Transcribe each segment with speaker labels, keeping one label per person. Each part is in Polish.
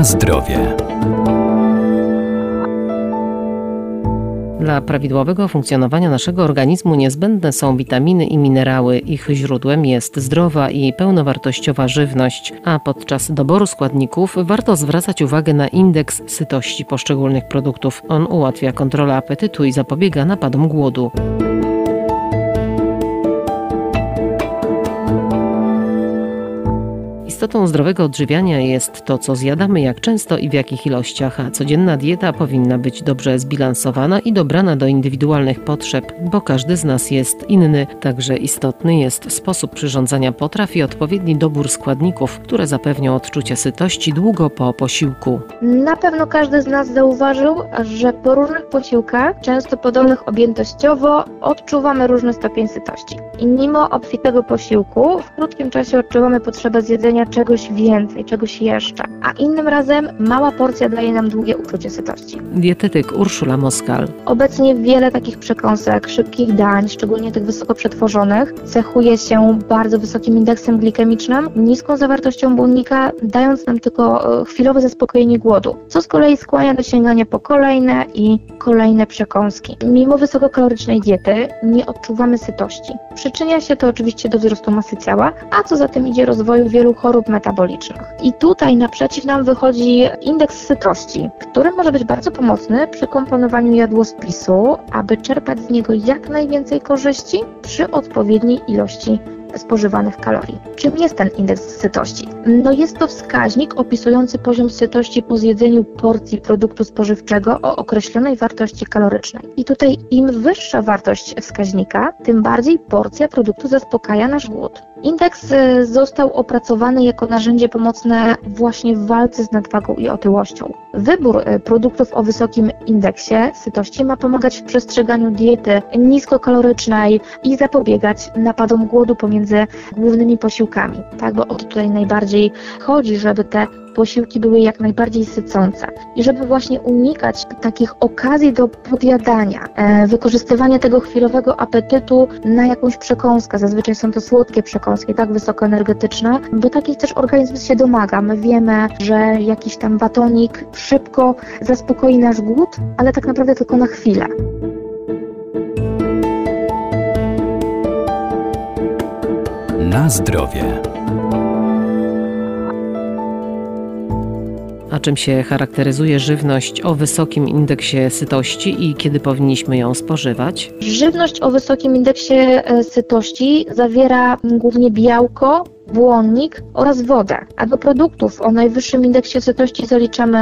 Speaker 1: Na zdrowie.
Speaker 2: Dla prawidłowego funkcjonowania naszego organizmu niezbędne są witaminy i minerały. Ich źródłem jest zdrowa i pełnowartościowa żywność, a podczas doboru składników warto zwracać uwagę na indeks sytości poszczególnych produktów. On ułatwia kontrolę apetytu i zapobiega napadom głodu. Istotą zdrowego odżywiania jest to, co zjadamy, jak często i w jakich ilościach, a codzienna dieta powinna być dobrze zbilansowana i dobrana do indywidualnych potrzeb, bo każdy z nas jest inny. Także istotny jest sposób przyrządzania potraw i odpowiedni dobór składników, które zapewnią odczucie sytości długo po posiłku.
Speaker 3: Na pewno każdy z nas zauważył, że po różnych posiłkach, często podobnych objętościowo, odczuwamy różny stopień sytości. I mimo obfitego posiłku, w krótkim czasie odczuwamy potrzebę zjedzenia czegoś więcej, czegoś jeszcze. A innym razem mała porcja daje nam długie uczucie sytości.
Speaker 2: Dietetyk Urszula Moskal.
Speaker 3: Obecnie wiele takich przekąsek, szybkich dań, szczególnie tych wysoko przetworzonych, cechuje się bardzo wysokim indeksem glikemicznym, niską zawartością błonnika, dając nam tylko e, chwilowe zaspokojenie głodu, co z kolei skłania do sięgania po kolejne i kolejne przekąski. Mimo wysokokalorycznej diety nie odczuwamy sytości. Przyczynia się to oczywiście do wzrostu masy ciała, a co za tym idzie rozwoju wielu chorób chorób metabolicznych. I tutaj naprzeciw nam wychodzi indeks sytości, który może być bardzo pomocny przy komponowaniu jadłospisu, aby czerpać z niego jak najwięcej korzyści przy odpowiedniej ilości spożywanych kalorii. Czym jest ten indeks sytości? No jest to wskaźnik opisujący poziom sytości po zjedzeniu porcji produktu spożywczego o określonej wartości kalorycznej. I tutaj im wyższa wartość wskaźnika, tym bardziej porcja produktu zaspokaja nasz głód. Indeks y, został opracowany jako narzędzie pomocne właśnie w walce z nadwagą i otyłością. Wybór y, produktów o wysokim indeksie sytości ma pomagać w przestrzeganiu diety niskokalorycznej i zapobiegać napadom głodu pomiędzy głównymi posiłkami. Tak, bo o to tutaj najbardziej chodzi, żeby te posiłki były jak najbardziej sycące i żeby właśnie unikać takich okazji do podjadania, e, wykorzystywania tego chwilowego apetytu na jakąś przekąskę. Zazwyczaj są to słodkie przekąski, tak wysokoenergetyczne, bo takich też organizm się domaga. My wiemy, że jakiś tam batonik szybko zaspokoi nasz głód, ale tak naprawdę tylko na chwilę.
Speaker 1: Na zdrowie.
Speaker 2: Czym się charakteryzuje żywność o wysokim indeksie sytości i kiedy powinniśmy ją spożywać?
Speaker 3: Żywność o wysokim indeksie e, sytości zawiera głównie białko, błonnik oraz wodę. A do produktów o najwyższym indeksie sytości zaliczamy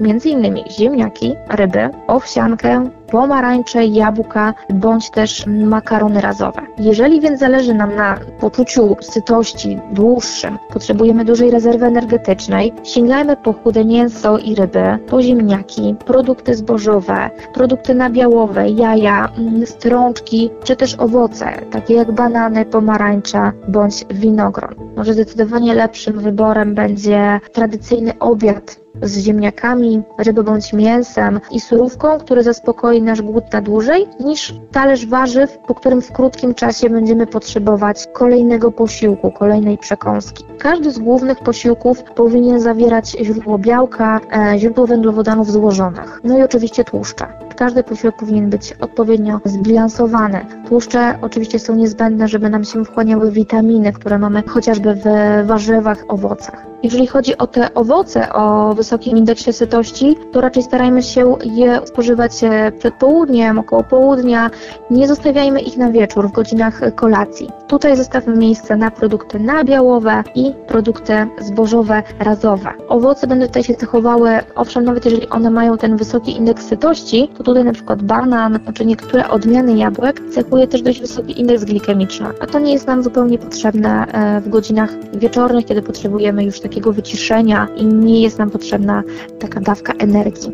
Speaker 3: m.in. ziemniaki, ryby, owsiankę, pomarańcze, jabłka bądź też makarony razowe. Jeżeli więc zależy nam na poczuciu sytości dłuższym, potrzebujemy dużej rezerwy energetycznej, sięgajmy po chude mięso i ryby, po ziemniaki, produkty zbożowe, produkty nabiałowe, jaja, mm, strączki czy też owoce, takie jak banany, pomarańcza bądź winogron. Może zdecydowanie lepszym wyborem będzie tradycyjny obiad z ziemniakami, rybą bądź mięsem i surówką, który zaspokoi nasz głód na dłużej, niż talerz warzyw, po którym w krótkim czasie będziemy potrzebować kolejnego posiłku, kolejnej przekąski. Każdy z głównych posiłków powinien zawierać źródło białka, e, źródło węglowodanów złożonych, no i oczywiście tłuszcze. Każdy posiłek powinien być odpowiednio zbilansowany. Tłuszcze oczywiście są niezbędne, żeby nam się wchłaniały witaminy, które mamy chociażby w warzywach, owocach. Jeżeli chodzi o te owoce o wysokim indeksie sytości, to raczej starajmy się je spożywać e, przed południem, około południa. Nie zostawiajmy ich na wieczór, w godzinach kolacji. Tutaj zostawmy miejsce na produkty nabiałowe i produkty zbożowe, razowe. Owoce będą tutaj się cechowały, owszem, nawet jeżeli one mają ten wysoki indeks sytości, to tutaj na przykład banan czy niektóre odmiany jabłek cechuje też dość wysoki indeks glikemiczny, a to nie jest nam zupełnie potrzebne e, w godzinach wieczornych, kiedy potrzebujemy już takiego wyciszenia i nie jest nam potrzebna taka dawka energii.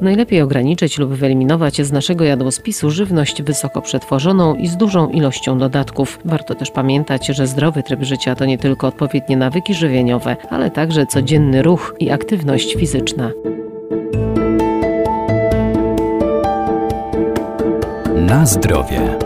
Speaker 2: Najlepiej ograniczyć lub wyeliminować z naszego jadłospisu żywność wysoko przetworzoną i z dużą ilością dodatków. Warto też pamiętać, że zdrowy tryb życia to nie tylko odpowiednie nawyki żywieniowe, ale także codzienny ruch i aktywność fizyczna.
Speaker 1: Na zdrowie.